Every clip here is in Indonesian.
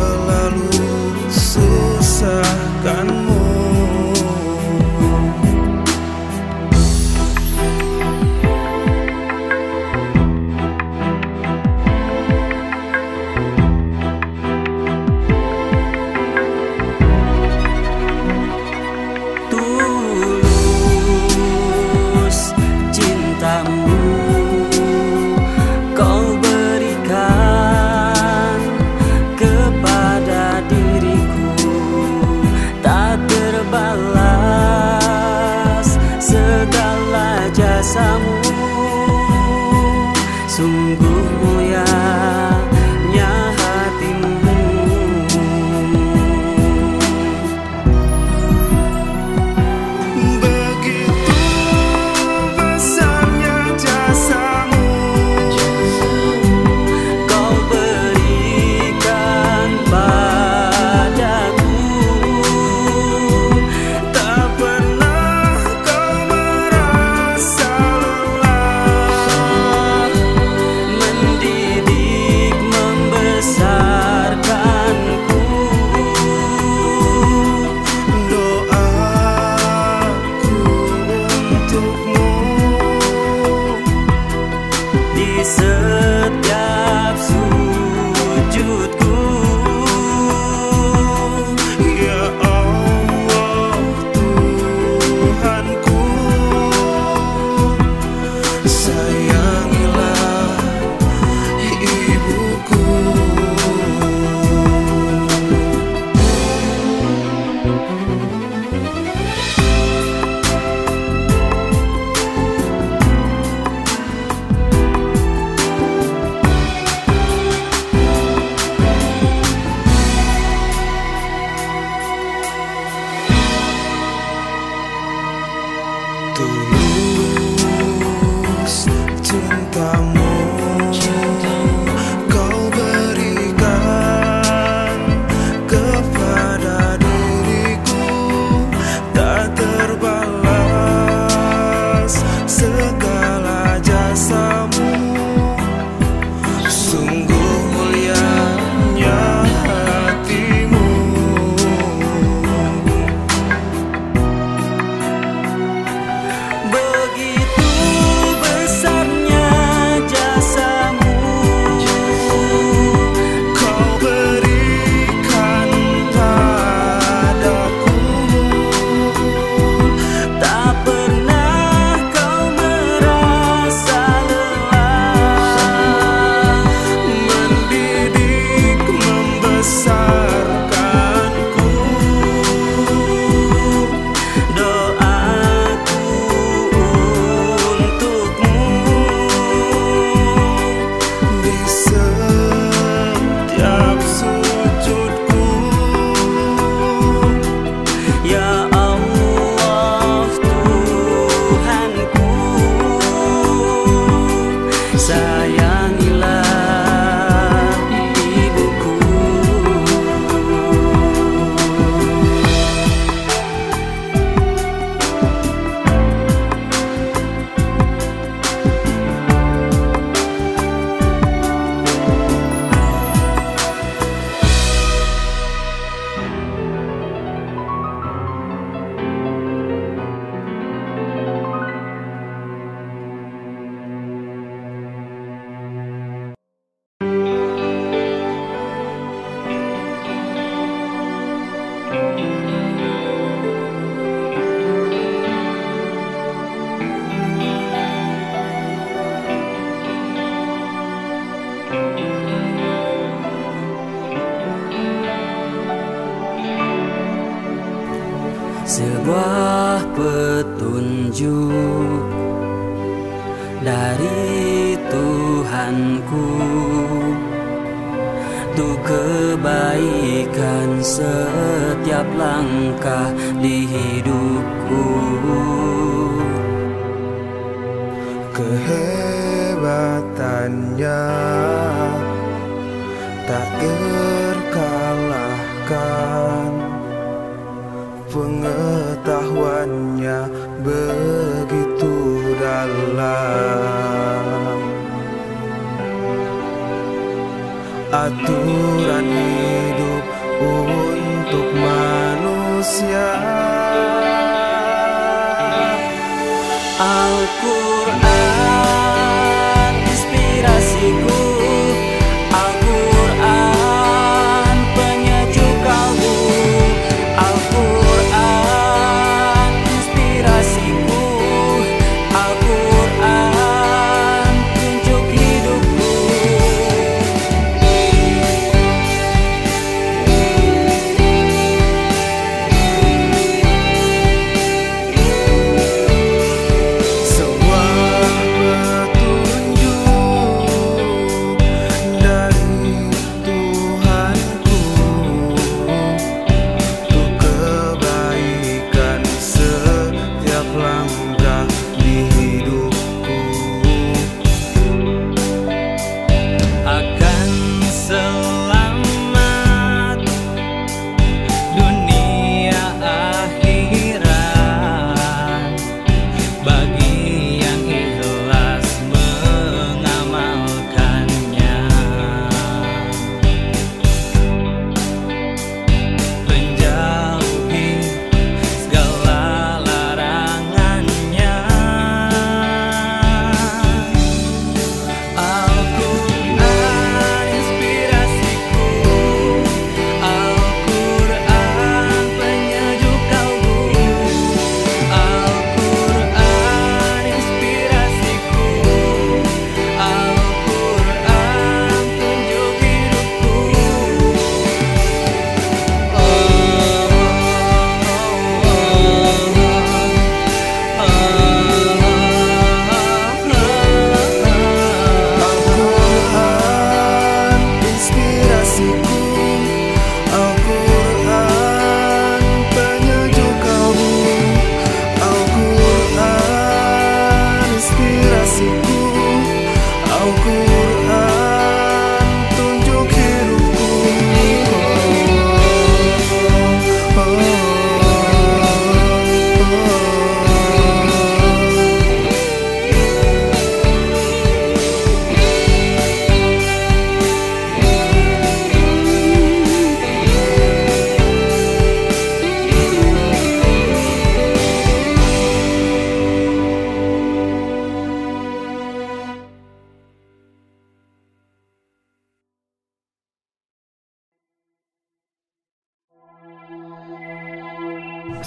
selalu susahkanmu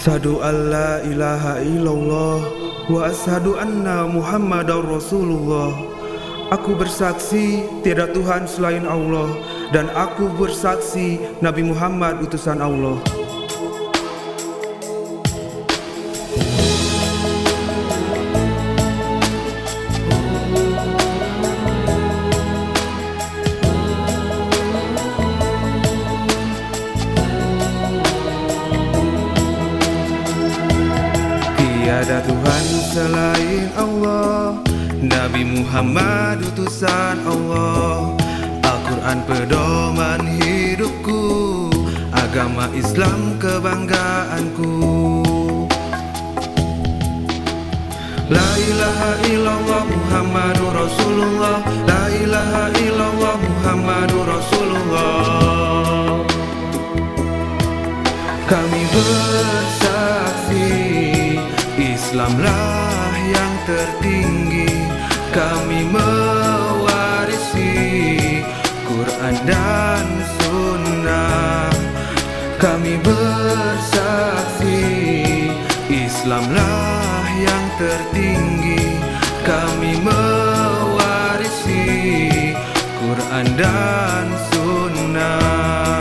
Sadu an la ilaha illallah Wa ashadu anna muhammadar rasulullah. Aku bersaksi tiada Tuhan selain Allah Dan aku bersaksi Nabi Muhammad utusan Allah Muhammad utusan Allah. Al-Quran pedoman hidupku. Agama Islam kebanggaanku. La ilaha illallah Muhammadur Rasulullah. La ilaha illallah Muhammadur Rasulullah. Kami bersaksi Islamlah yang tertinggi Kami mewarisi Quran dan Sunnah. Kami bersaksi Islamlah yang tertinggi. Kami mewarisi Quran dan Sunnah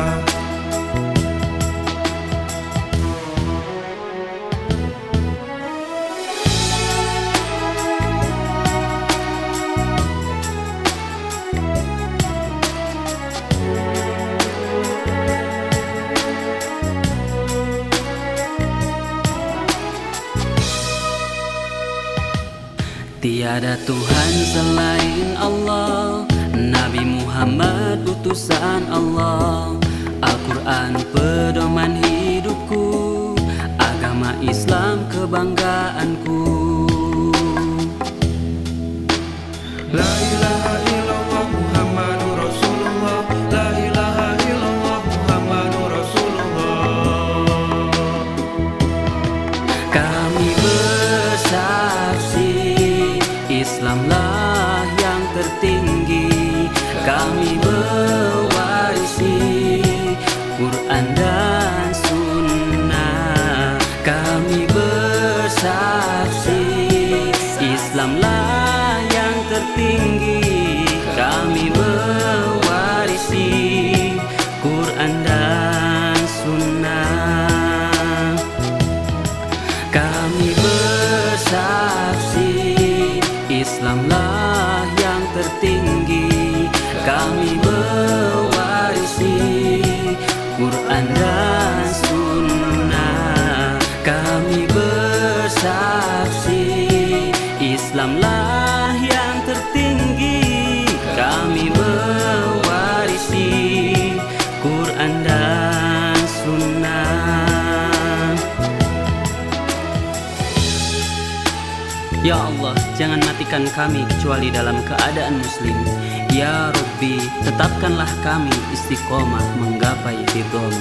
Tiada Tuhan selain Allah. Nabi Muhammad utusan Allah. Al-Quran pedoman hidupku. Agama Islam kebanggaanku Selamatkan kami kecuali dalam keadaan muslim. Ya Rabbi tetapkanlah kami istiqomah menggapai hidup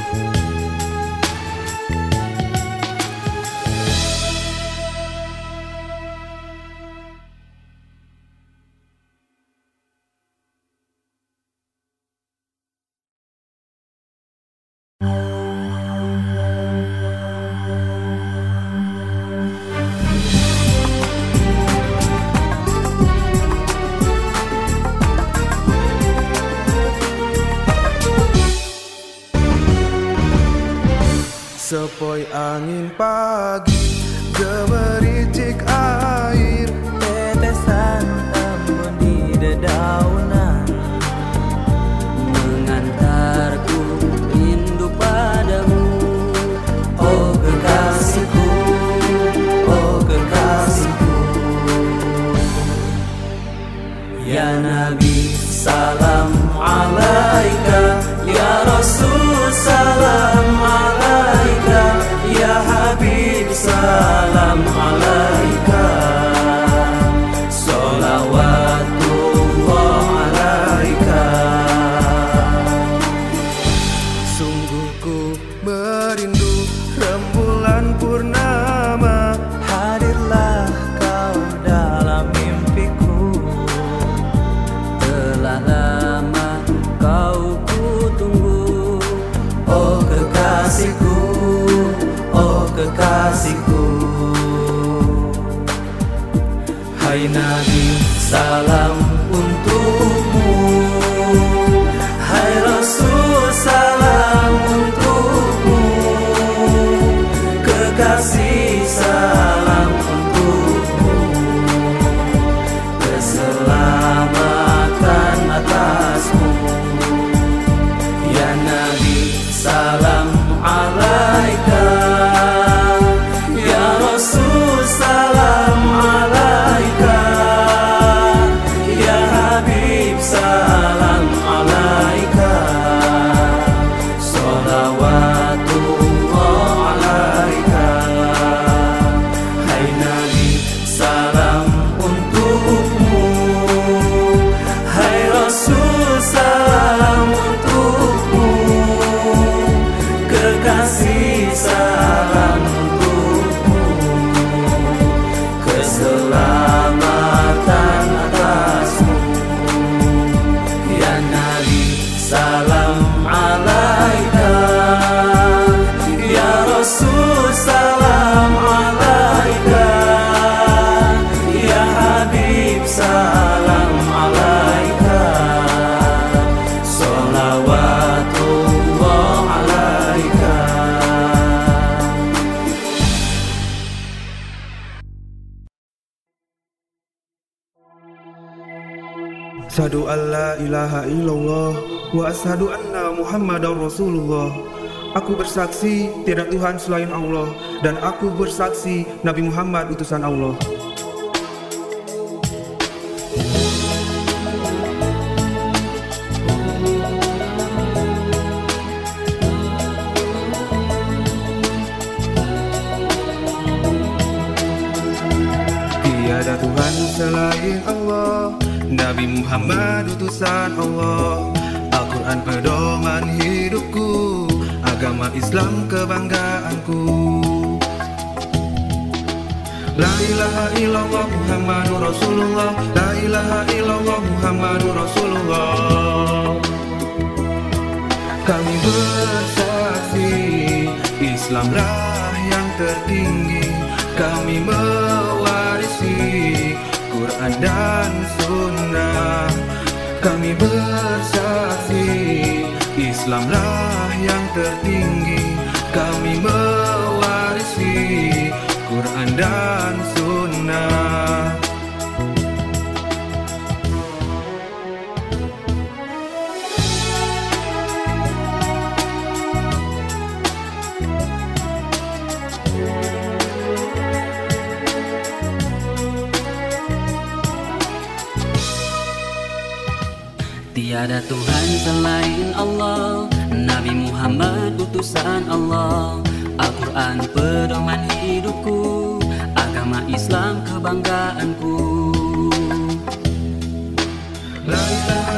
naging Salam asyhadu anna Muhammadar Rasulullah. Aku bersaksi tidak Tuhan selain Allah dan aku bersaksi Nabi Muhammad utusan Allah. Rasulullah La ilaha illallah Muhammadur Rasulullah. Kami bersaksi Islam lah yang tertinggi. Kami mewarisi Quran dan Sunnah. Kami bersaksi Islam lah yang tertinggi. Kami mewarisi Quran dan Sunnah. Tiada Tuhan selain Allah. Nabi Muhammad utusan Allah. Al-Quran pedoman hidupku. Agama Islam kebanggaanku. La ilaha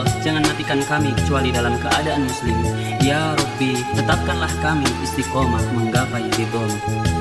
Allah, jangan matikan kami kecuali dalam keadaan muslim. Ya Rabbi, tetapkanlah kami istiqomah menggapai ridhomu.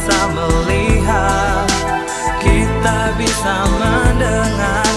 Bisa melihat, kita bisa mendengar,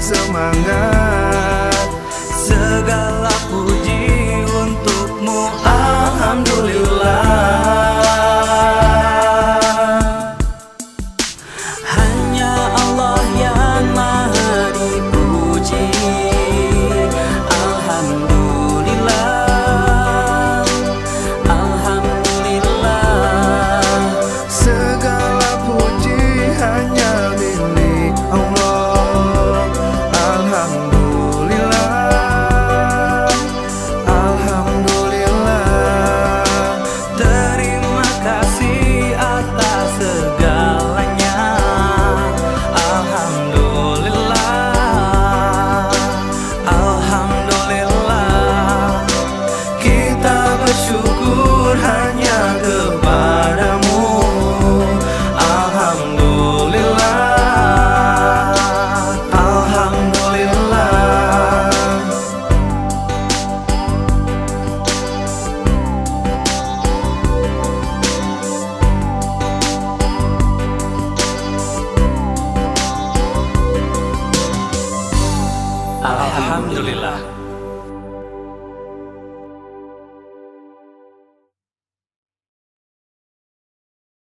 semangat. Segala puji